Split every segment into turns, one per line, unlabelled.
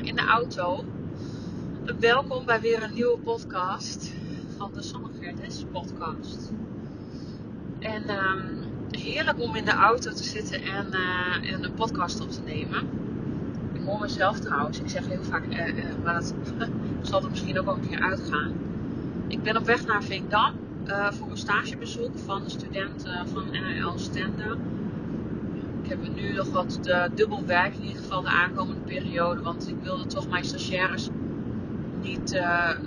In de auto. Welkom bij weer een nieuwe podcast van de Sanne Gerdes podcast. En um, heerlijk om in de auto te zitten en, uh, en een podcast op te nemen. Ik hoor mezelf trouwens. Ik zeg heel vaak, uh, uh, maar zal er misschien ook wel een keer uitgaan. Ik ben op weg naar Veendam voor een stagebezoek van de studenten van NL Stende. Ik heb nu nog wat dubbel werk in ieder geval de aankomende periode. Want ik wilde toch mijn stagiaires niet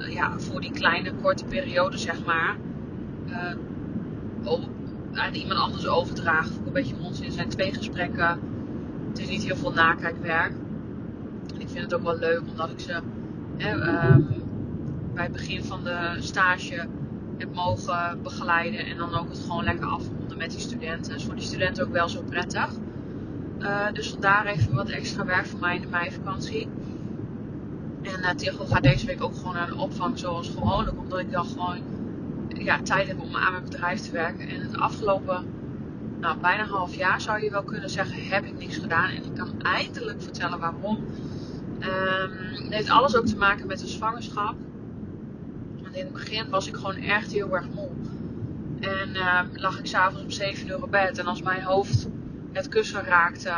ja, voor die kleine korte periode zeg maar aan iemand anders overdragen. Ik een beetje onzin. Er zijn twee gesprekken. Het is niet heel veel nakijkwerk. Ik vind het ook wel leuk omdat ik ze um, bij het begin van de stage heb mogen begeleiden. En dan ook het gewoon lekker afronden met die studenten. Dat is voor die studenten ook wel zo prettig. Uh, dus vandaar even wat extra werk voor mij in de meivakantie. En uh, Tigo gaat deze week ook gewoon naar de opvang zoals gewoonlijk. Omdat ik dan gewoon ja, tijd heb om aan mijn bedrijf te werken. En het afgelopen nou, bijna half jaar zou je wel kunnen zeggen, heb ik niks gedaan. En ik kan eindelijk vertellen waarom. Het heeft alles ook te maken met de zwangerschap. Want in het begin was ik gewoon echt heel erg moe. En um, lag ik s'avonds om 7 uur op bed. En als mijn hoofd het kussen raakte,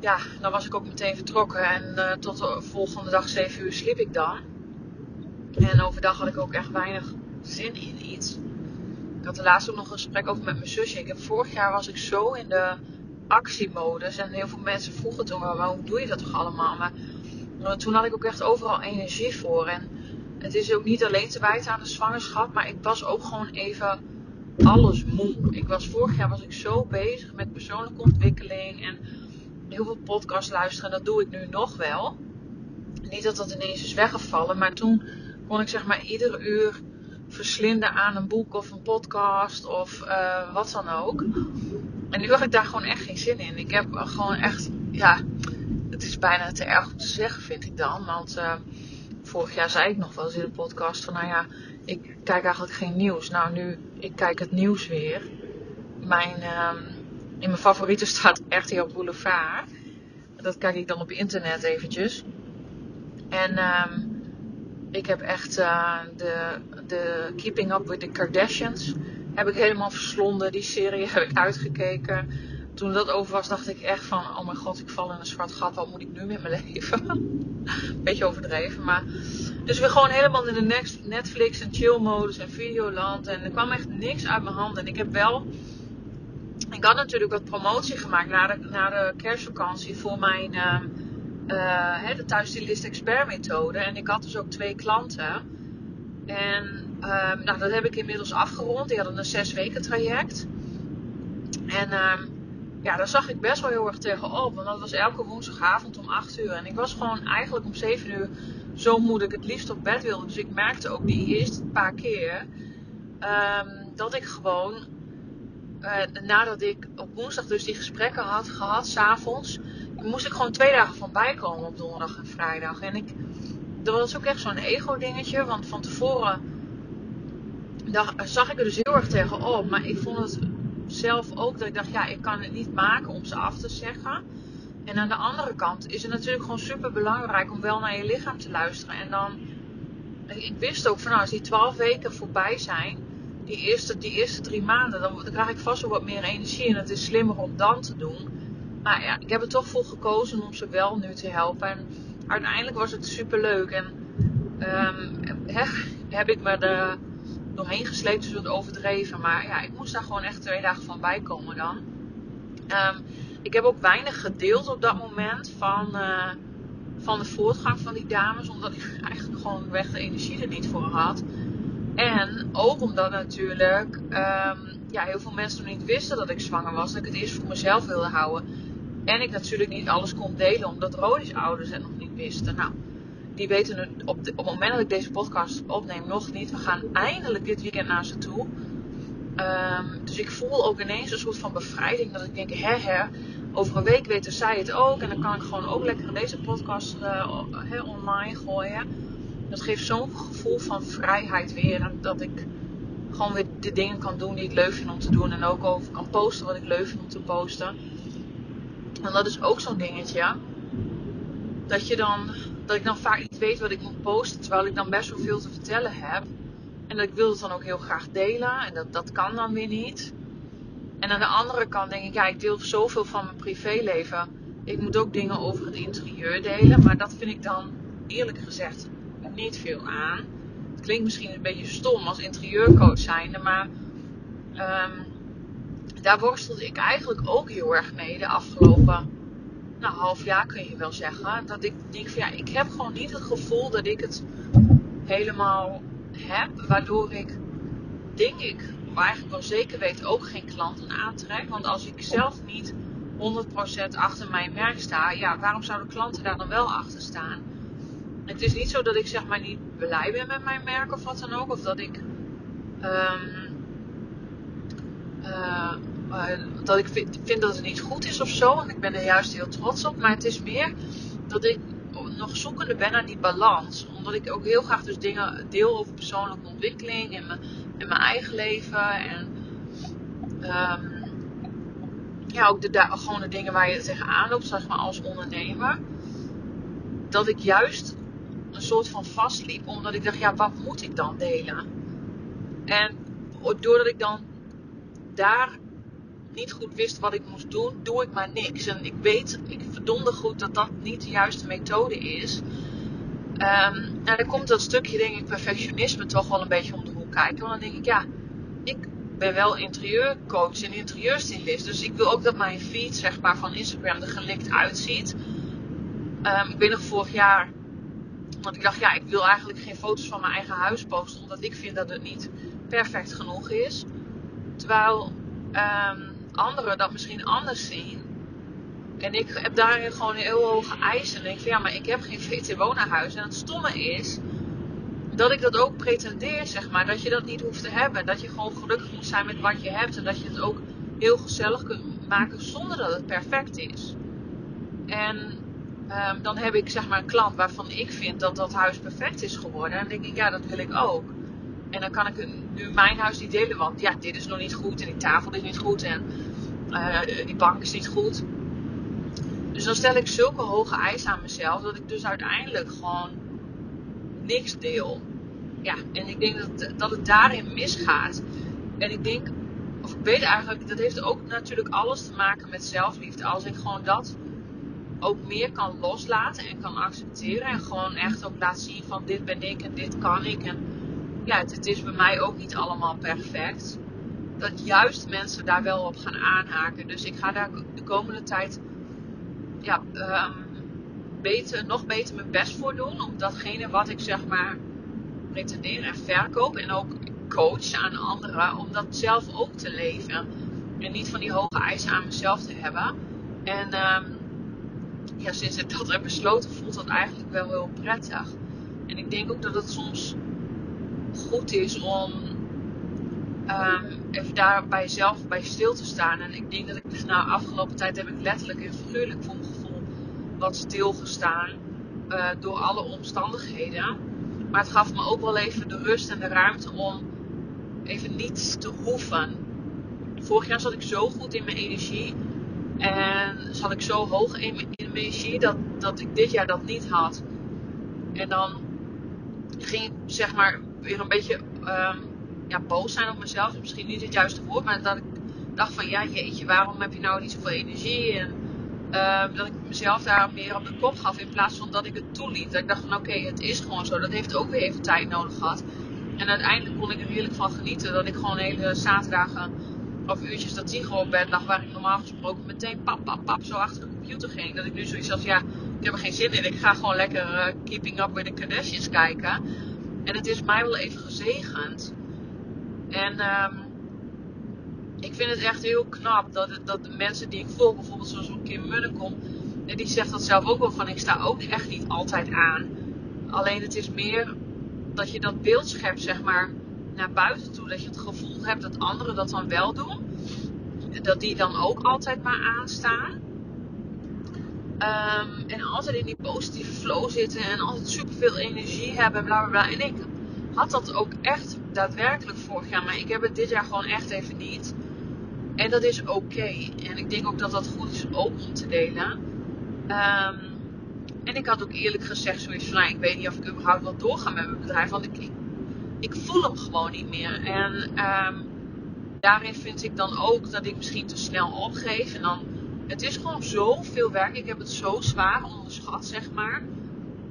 ja, dan was ik ook meteen vertrokken. En uh, tot de volgende dag 7 uur sliep ik dan. En overdag had ik ook echt weinig zin in iets. Ik had er laatst ook nog een gesprek over met mijn zusje. Ik heb, vorig jaar was ik zo in de actiemodus. En heel veel mensen vroegen toen, maar hoe doe je dat toch allemaal? Maar toen had ik ook echt overal energie voor. En het is ook niet alleen te wijten aan de zwangerschap. Maar ik was ook gewoon even alles moe. Ik was, vorig jaar was ik zo bezig met persoonlijke ontwikkeling. En heel veel podcasts luisteren. En dat doe ik nu nog wel. Niet dat dat ineens is weggevallen. Maar toen kon ik zeg maar iedere uur verslinden aan een boek of een podcast of uh, wat dan ook. En nu had ik daar gewoon echt geen zin in. Ik heb gewoon echt, ja, het is bijna te erg om te zeggen, vind ik dan. Want uh, vorig jaar zei ik nog wel eens in de podcast van, nou ja, ik kijk eigenlijk geen nieuws. Nou, nu, ik kijk het nieuws weer. Mijn, um, in mijn favorieten staat RTL Boulevard. Dat kijk ik dan op internet eventjes. En um, ik heb echt uh, de, de Keeping Up with the Kardashians heb ik helemaal verslonden. Die serie heb ik uitgekeken. Toen dat over was, dacht ik echt van: oh mijn god, ik val in een zwart gat. Wat moet ik nu met mijn leven? Beetje overdreven, maar. Dus we gewoon helemaal in de Netflix en chill modus en Videoland. En er kwam echt niks uit mijn handen. En ik heb wel. Ik had natuurlijk wat promotie gemaakt na de, na de kerstvakantie voor mijn. Uh, uh, de thuisstylist expert methode. En ik had dus ook twee klanten. En um, nou, dat heb ik inmiddels afgerond. Die hadden een zes weken traject. En um, ja, daar zag ik best wel heel erg tegenop. Want dat was elke woensdagavond om 8 uur. En ik was gewoon eigenlijk om 7 uur zo moe dat ik het liefst op bed wilde. Dus ik merkte ook die eerste paar keer um, dat ik gewoon, uh, nadat ik op woensdag dus die gesprekken had gehad, s'avonds, moest ik gewoon twee dagen van bijkomen op donderdag en vrijdag. En ik, dat was ook echt zo'n ego dingetje. Want van tevoren dacht, zag ik er dus heel erg tegenop. Maar ik vond het zelf ook dat ik dacht, ja, ik kan het niet maken om ze af te zeggen. En aan de andere kant is het natuurlijk gewoon super belangrijk om wel naar je lichaam te luisteren. En dan, ik wist ook van nou, als die twaalf weken voorbij zijn, die eerste, die eerste drie maanden, dan, krijg ik vast wel wat meer energie. En het is slimmer om dan te doen. Maar ja, ik heb er toch voor gekozen om ze wel nu te helpen. En uiteindelijk was het super leuk. En um, heb ik me er doorheen gesleept, dus wat overdreven. Maar ja, ik moest daar gewoon echt twee dagen van bijkomen dan. Um, ik heb ook weinig gedeeld op dat moment van, uh, van de voortgang van die dames. Omdat ik eigenlijk gewoon weg de energie er niet voor had. En ook omdat natuurlijk um, ja, heel veel mensen nog niet wisten dat ik zwanger was. Dat ik het eerst voor mezelf wilde houden. En ik natuurlijk niet alles kon delen, omdat Rodis ouders het nog niet wisten. Nou, die weten het op, op het moment dat ik deze podcast opneem nog niet. We gaan eindelijk dit weekend naar ze toe. Ehm, dus ik voel ook ineens een soort van bevrijding. Dat ik denk, hè hè, over een week weten zij het ook. En dan kan ik gewoon ook lekker deze podcast uh, online gooien. Dat geeft zo'n gevoel van vrijheid weer. Dat ik gewoon weer de dingen kan doen die ik leuk vind om te doen. En ook over kan posten wat ik leuk vind om te posten. En dat is ook zo'n dingetje. Dat, je dan, dat ik dan vaak niet weet wat ik moet posten. Terwijl ik dan best wel veel te vertellen heb. En dat ik wil het dan ook heel graag delen. En dat, dat kan dan weer niet. En aan de andere kant denk ik, ja, ik deel zoveel van mijn privéleven. Ik moet ook dingen over het interieur delen. Maar dat vind ik dan eerlijk gezegd niet veel aan. Het klinkt misschien een beetje stom als interieurcoach zijnde. Maar um, daar worstelde ik eigenlijk ook heel erg mee de afgelopen nou, half jaar kun je wel zeggen. Dat ik denk van ja, ik heb gewoon niet het gevoel dat ik het helemaal heb. Waardoor ik, denk ik, maar eigenlijk wel zeker weet, ook geen klanten aantrek. Want als ik zelf niet 100% achter mijn merk sta, ja, waarom zouden klanten daar dan wel achter staan? Het is niet zo dat ik zeg maar niet blij ben met mijn merk of wat dan ook. Of dat ik um, uh, uh, dat ik vind, vind, dat het niet goed is of zo. En ik ben er juist heel trots op. Maar het is meer dat ik nog zoekende ben naar die balans. Omdat ik ook heel graag dus dingen deel over persoonlijke ontwikkeling en mijn, en mijn eigen leven. En um, ja, ook de, gewoon de dingen waar je tegenaan loopt, zeg maar, als ondernemer. Dat ik juist een soort van vastliep. Omdat ik dacht, ja, wat moet ik dan delen? En doordat ik dan daar niet goed wist wat ik moest doen, doe ik maar niks. En ik weet, ik verdonde goed dat dat niet de juiste methode is. En dan komt dat stukje, denk ik, perfectionisme toch wel een beetje om de hoek kijken. Want dan denk ik, ja, ik ben wel interieurcoach en interieurstylist. Dus ik wil ook dat mijn feed, zeg maar, van Instagram er gelikt uitziet. Um, ik ben nog vorig jaar, want ik dacht, ja, ik wil eigenlijk geen foto's van mijn eigen huis posten, omdat ik vind dat het niet perfect genoeg is. Terwijl um, anderen dat misschien anders zien. En ik heb daarin gewoon heel hoge eisen. En denk van ja, maar ik heb geen VT-wonenhuis. En het stomme is dat ik dat ook pretendeer, zeg maar. Dat je dat niet hoeft te hebben. Dat je gewoon gelukkig moet zijn met wat je hebt. En dat je het ook heel gezellig kunt maken zonder dat het perfect is. En um, dan heb ik zeg maar een klant waarvan ik vind dat dat huis perfect is geworden. En dan denk ik, ja, dat wil ik ook. En dan kan ik nu mijn huis niet delen, want ja, dit is nog niet goed en die tafel is niet goed en uh, die bank is niet goed. Dus dan stel ik zulke hoge eisen aan mezelf dat ik dus uiteindelijk gewoon niks deel. Ja, en ik denk dat, dat het daarin misgaat. En ik denk, of ik weet eigenlijk, dat heeft ook natuurlijk alles te maken met zelfliefde. Als ik gewoon dat ook meer kan loslaten en kan accepteren. En gewoon echt ook laat zien van dit ben ik en dit kan ik. En ja, het, is bij mij ook niet allemaal perfect. Dat juist mensen daar wel op gaan aanhaken. Dus ik ga daar de komende tijd ja, um, beter, nog beter mijn best voor doen. Om datgene wat ik zeg maar pretendeer en verkoop. En ook coach aan anderen. Om dat zelf ook te leven. En niet van die hoge eisen aan mezelf te hebben. En um, ja, sinds ik dat heb besloten voelt dat eigenlijk wel heel prettig. En ik denk ook dat het soms goed is om um, even daar bij jezelf bij stil te staan. En ik denk dat ik dus nou afgelopen tijd heb ik letterlijk en figuurlijk voor mijn gevoel wat stilgestaan uh, door alle omstandigheden. Maar het gaf me ook wel even de rust en de ruimte om even niets te hoeven. Vorig jaar zat ik zo goed in mijn energie. En zat ik zo hoog in mijn energie dat, dat ik dit jaar dat niet had. En dan ging ik zeg maar weer een beetje um, ja, boos zijn op mezelf. Misschien niet het juiste woord, maar dat ik dacht van ja, jeetje, waarom heb je nou niet zoveel energie? En uh, dat ik mezelf daar meer op de kop gaf in plaats van dat ik het toeliet. Dat ik dacht van oké, het is gewoon zo. Dat heeft ook weer even tijd nodig gehad. En uiteindelijk kon ik er heerlijk van genieten. Dat ik gewoon hele zaterdagen of uurtjes dat Tigo op bed lag, waar ik normaal gesproken meteen pap, pap, pap zo achter de computer ging. Dat ik nu zoiets had, ja, ik heb er geen zin in. Ik ga gewoon lekker uh, Keeping Up with the Kardashians kijken. En het is mij wel even gezegend. En um, ik vind het echt heel knap dat, dat de mensen die ik volg, bijvoorbeeld zoals Kim Munnekom, die zegt dat zelf ook wel van ik sta ook echt niet altijd aan. Alleen het is meer dat je dat beeld schept, zeg maar, naar buiten toe. Dat je het gevoel hebt dat anderen dat dan wel doen. Dat die dan ook altijd maar aanstaan. Um, en altijd in die positieve flow zitten en altijd superveel energie hebben en bla bla bla. En ik had dat ook echt daadwerkelijk vorig jaar, maar ik heb het dit jaar gewoon echt even niet. En dat is oké. En ik denk ook dat dat goed is om te delen. Um, en ik had ook eerlijk gezegd zoiets van, nou, ik weet niet of ik überhaupt wel doorga met mijn bedrijf, want ik, ik, voel hem gewoon niet meer. En um, daarin vind ik dan ook dat ik misschien te snel opgeef. En dan, het is gewoon zoveel werk. Ik heb het zo zwaar onderschat, zeg maar.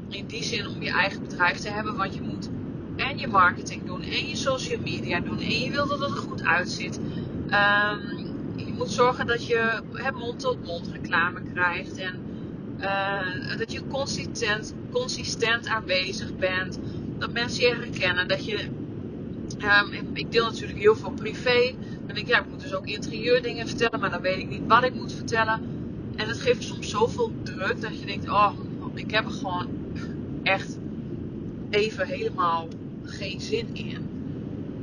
In die zin om je eigen bedrijf te hebben, want je moet en je marketing doen en je social media doen en je wil dat het er goed uitziet. Um, je moet zorgen dat je mond-tot-mond reclame krijgt en uh, dat je consistent, consistent aanwezig bent. Dat mensen je herkennen. Dat je, um, ik deel natuurlijk heel veel privé. En ik, ja, ik moet dus ook interieurdingen vertellen, maar dan weet ik niet wat ik moet vertellen. En het geeft soms zoveel druk dat je denkt, oh, ik heb er gewoon echt even helemaal geen zin in.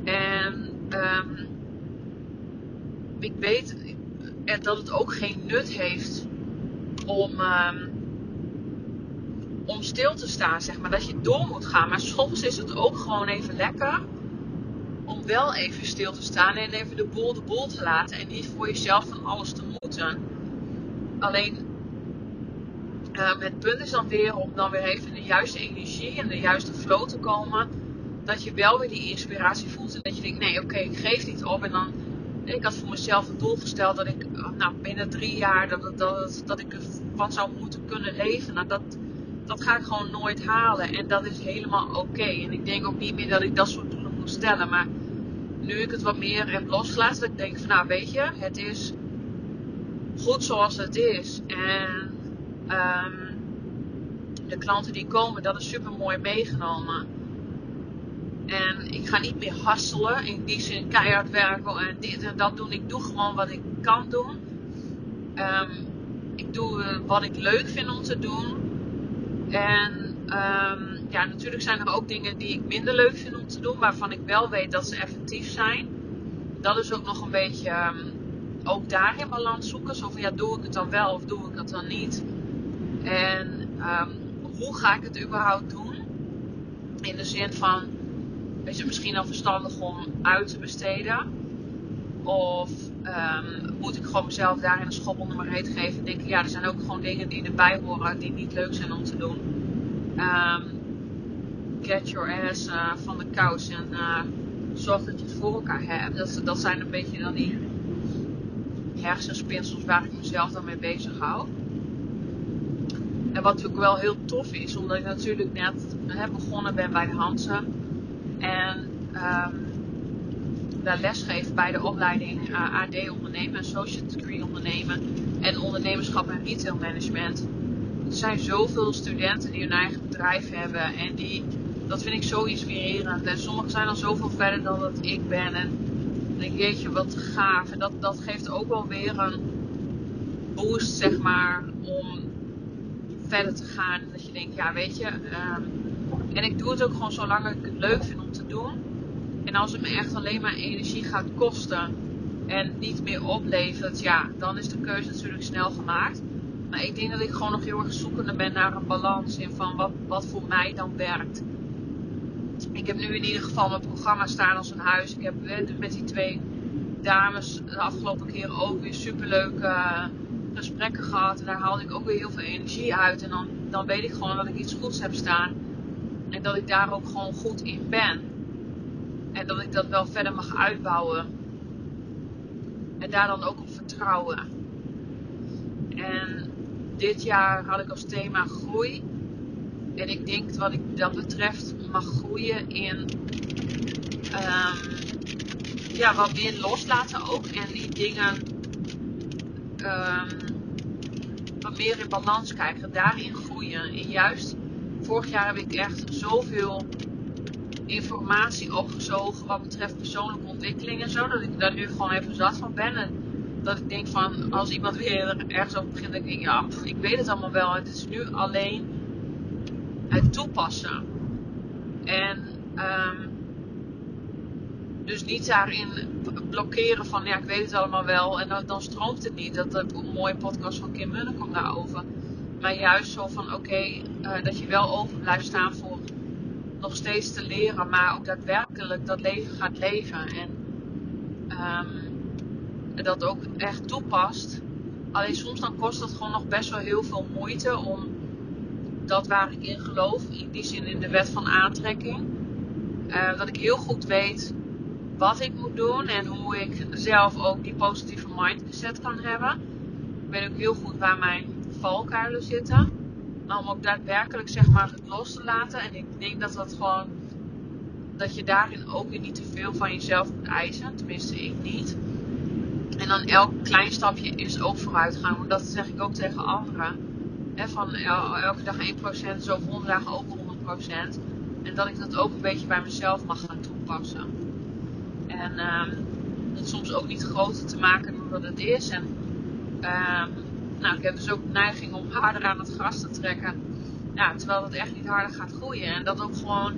En um, ik weet dat het ook geen nut heeft om, um, om stil te staan, zeg maar. Dat je door moet gaan. Maar soms is het ook gewoon even lekker wel even stil te staan en even de boel de boel te laten. En niet voor jezelf van alles te moeten. Alleen, um, het punt is dan weer om dan weer even in de juiste energie en de juiste flow te komen. Dat je wel weer die inspiratie voelt en dat je denkt, nee oké, ik geef niet op. En dan ik had voor mezelf het doel gesteld dat ik nou, binnen drie jaar dat, dat, dat ik ervan zou moeten kunnen leven. Nou, dat, dat ga ik gewoon nooit halen. En dat is helemaal oké. En ik denk ook niet meer dat ik dat soort doelen moet stellen. Maar nu ik het wat meer heb losgelaten, dat ik denk van nou weet je, het is goed zoals het is. En um, de klanten die komen, dat is super mooi meegenomen. En ik ga niet meer hasselen, in die zin keihard werken en dit en dat doen. Ik doe gewoon wat ik kan doen. Um, ik doe uh, wat ik leuk vind om te doen. En um, ja, natuurlijk zijn er ook dingen die ik minder leuk vind om te doen, waarvan ik wel weet dat ze effectief zijn. Dat is ook nog een beetje um, ook daarin balans zoeken. Zo van ja, doe ik het dan wel of doe ik het dan niet? En hoe ga ik het überhaupt doen? In de zin van is het misschien dan verstandig om uit te besteden? Of moet ik gewoon mezelf daarin een schop onder mijn reet geven en denken, ja, er zijn ook gewoon dingen die erbij horen die niet leuk zijn om te doen. Um, get your ass uh, van de kous en uh, zorg dat je het voor elkaar hebt. Dat, dat zijn een beetje dan die hersenspinsels waar ik mezelf dan mee bezig hou. En wat natuurlijk wel heel tof is, omdat ik natuurlijk net begonnen ben bij de Hansen en um, daar lesgeef bij de opleiding uh, AD ondernemen, associate degree ondernemen en ondernemerschap en retail management. Er zijn zoveel studenten die hun eigen bedrijf hebben en die, dat vind ik zo inspirerend. En sommigen zijn al zoveel verder dan dat ik ben. En denk jeetje, wat gaaf. En dat, dat geeft ook wel weer een boost, zeg maar, om verder te gaan. Dat je denkt, ja weet je, um, en ik doe het ook gewoon zolang ik het leuk vind om te doen. En als het me echt alleen maar energie gaat kosten en niet meer oplevert, ja, dan is de keuze natuurlijk snel gemaakt. Maar ik denk dat ik gewoon nog heel erg zoekende ben naar een balans in van wat, wat voor mij dan werkt. Ik heb nu in ieder geval mijn programma staan als een huis. Ik heb met die twee dames de afgelopen keren ook weer superleuke gesprekken gehad. En daar haalde ik ook weer heel veel energie uit. En dan, dan weet ik gewoon dat ik iets goeds heb staan. En dat ik daar ook gewoon goed in ben. En dat ik dat wel verder mag uitbouwen. En daar dan ook op vertrouwen. En dit jaar had ik als thema groei. En ik denk wat ik dat betreft mag groeien in um, ja, wat meer loslaten ook. En die dingen um, wat meer in balans krijgen. Daarin groeien. En juist vorig jaar heb ik echt zoveel informatie opgezogen wat betreft persoonlijke ontwikkeling en zo. Dat ik daar nu gewoon even zat van ben. En dat ik denk van, als iemand weer ergens over begint, dan denk ik, ja, ik weet het allemaal wel. Het is nu alleen het toepassen. En um, dus niet daarin blokkeren van, ja, ik weet het allemaal wel. En dan, dan stroomt het niet. Dat, dat een mooie podcast van Kim Munne komt daarover. Maar juist zo van, oké, uh, dat je wel open blijft staan voor nog steeds te leren, maar ook daadwerkelijk dat leven gaat leven. En um, dat ook echt toepast. Alleen soms dan kost dat gewoon nog best wel heel veel moeite om dat waar ik in geloof, in die zin in de wet van aantrekking, uh, dat ik heel goed weet wat ik moet doen en hoe ik zelf ook die positieve mindset kan hebben. Ik weet ook heel goed waar mijn valkuilen zitten. Maar om ook daadwerkelijk zeg maar het los te laten. En ik denk dat dat gewoon dat je daarin ook weer niet te veel van jezelf moet eisen. Tenminste, ik niet. En dan elk klein stapje is ook vooruitgaan. Want dat zeg ik ook tegen anderen. Van elke dag 1%, zo volgende dagen ook 100%. En dat ik dat ook een beetje bij mezelf mag gaan toepassen. En um, soms ook niet groter te maken dan dat het is. En um, nou, ik heb dus ook de neiging om harder aan het gras te trekken. Ja, terwijl het echt niet harder gaat groeien. En dat ook gewoon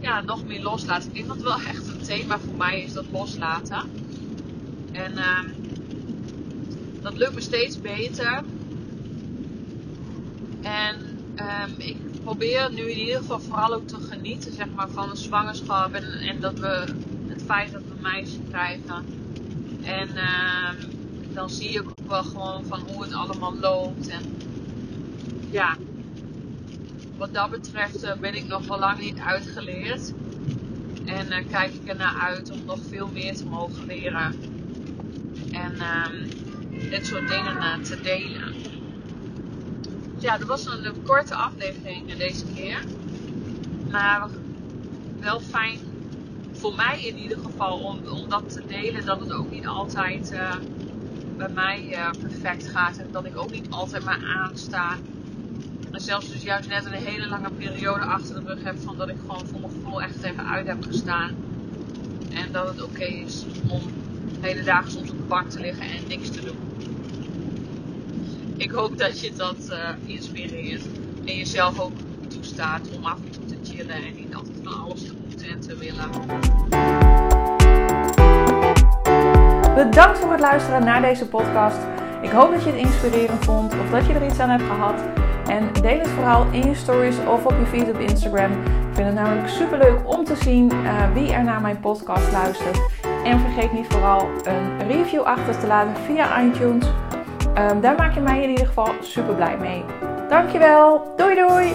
ja, nog meer loslaten. Ik denk dat wel echt een thema voor mij is, dat loslaten. En uh, dat lukt me steeds beter. En um, ik probeer nu in ieder geval vooral ook te genieten zeg maar, van de zwangerschap. En, dat we het feit dat we een meisje krijgen. En uh, dan zie je ook wel gewoon van hoe het allemaal loopt. En ja, wat dat betreft uh, ben ik nog wel lang niet uitgeleerd. En uh, kijk ik er naar uit om nog veel meer te mogen leren. En uh, dit soort dingen uh, te delen. Ja, dat was een, korte aflevering deze keer. Maar wel fijn voor mij in ieder geval om, om dat te delen. Dat het ook niet altijd bij mij perfect gaat. En dat ik ook niet altijd maar aansta. En zelfs dus juist net een hele lange periode achter de rug heb van dat ik gewoon voor mijn gevoel echt even uit heb gestaan. En dat het oké is om hele dagen soms op de bank te liggen en niks te doen. Ik hoop dat je dat uh, inspireert. En jezelf ook toestaat om af en toe te chillen en niet altijd van alles te moeten en te willen.
Bedankt voor het luisteren naar deze podcast. Ik hoop dat je het inspirerend vond of dat je er iets aan hebt gehad. En deel het vooral in je stories of op je feed op Instagram. Ik vind het namelijk super leuk om te zien uh, wie er naar mijn podcast luistert. En vergeet niet vooral een review achter te laten via iTunes. Um, daar maak je mij in ieder geval super blij mee. Dankjewel. Doei doei.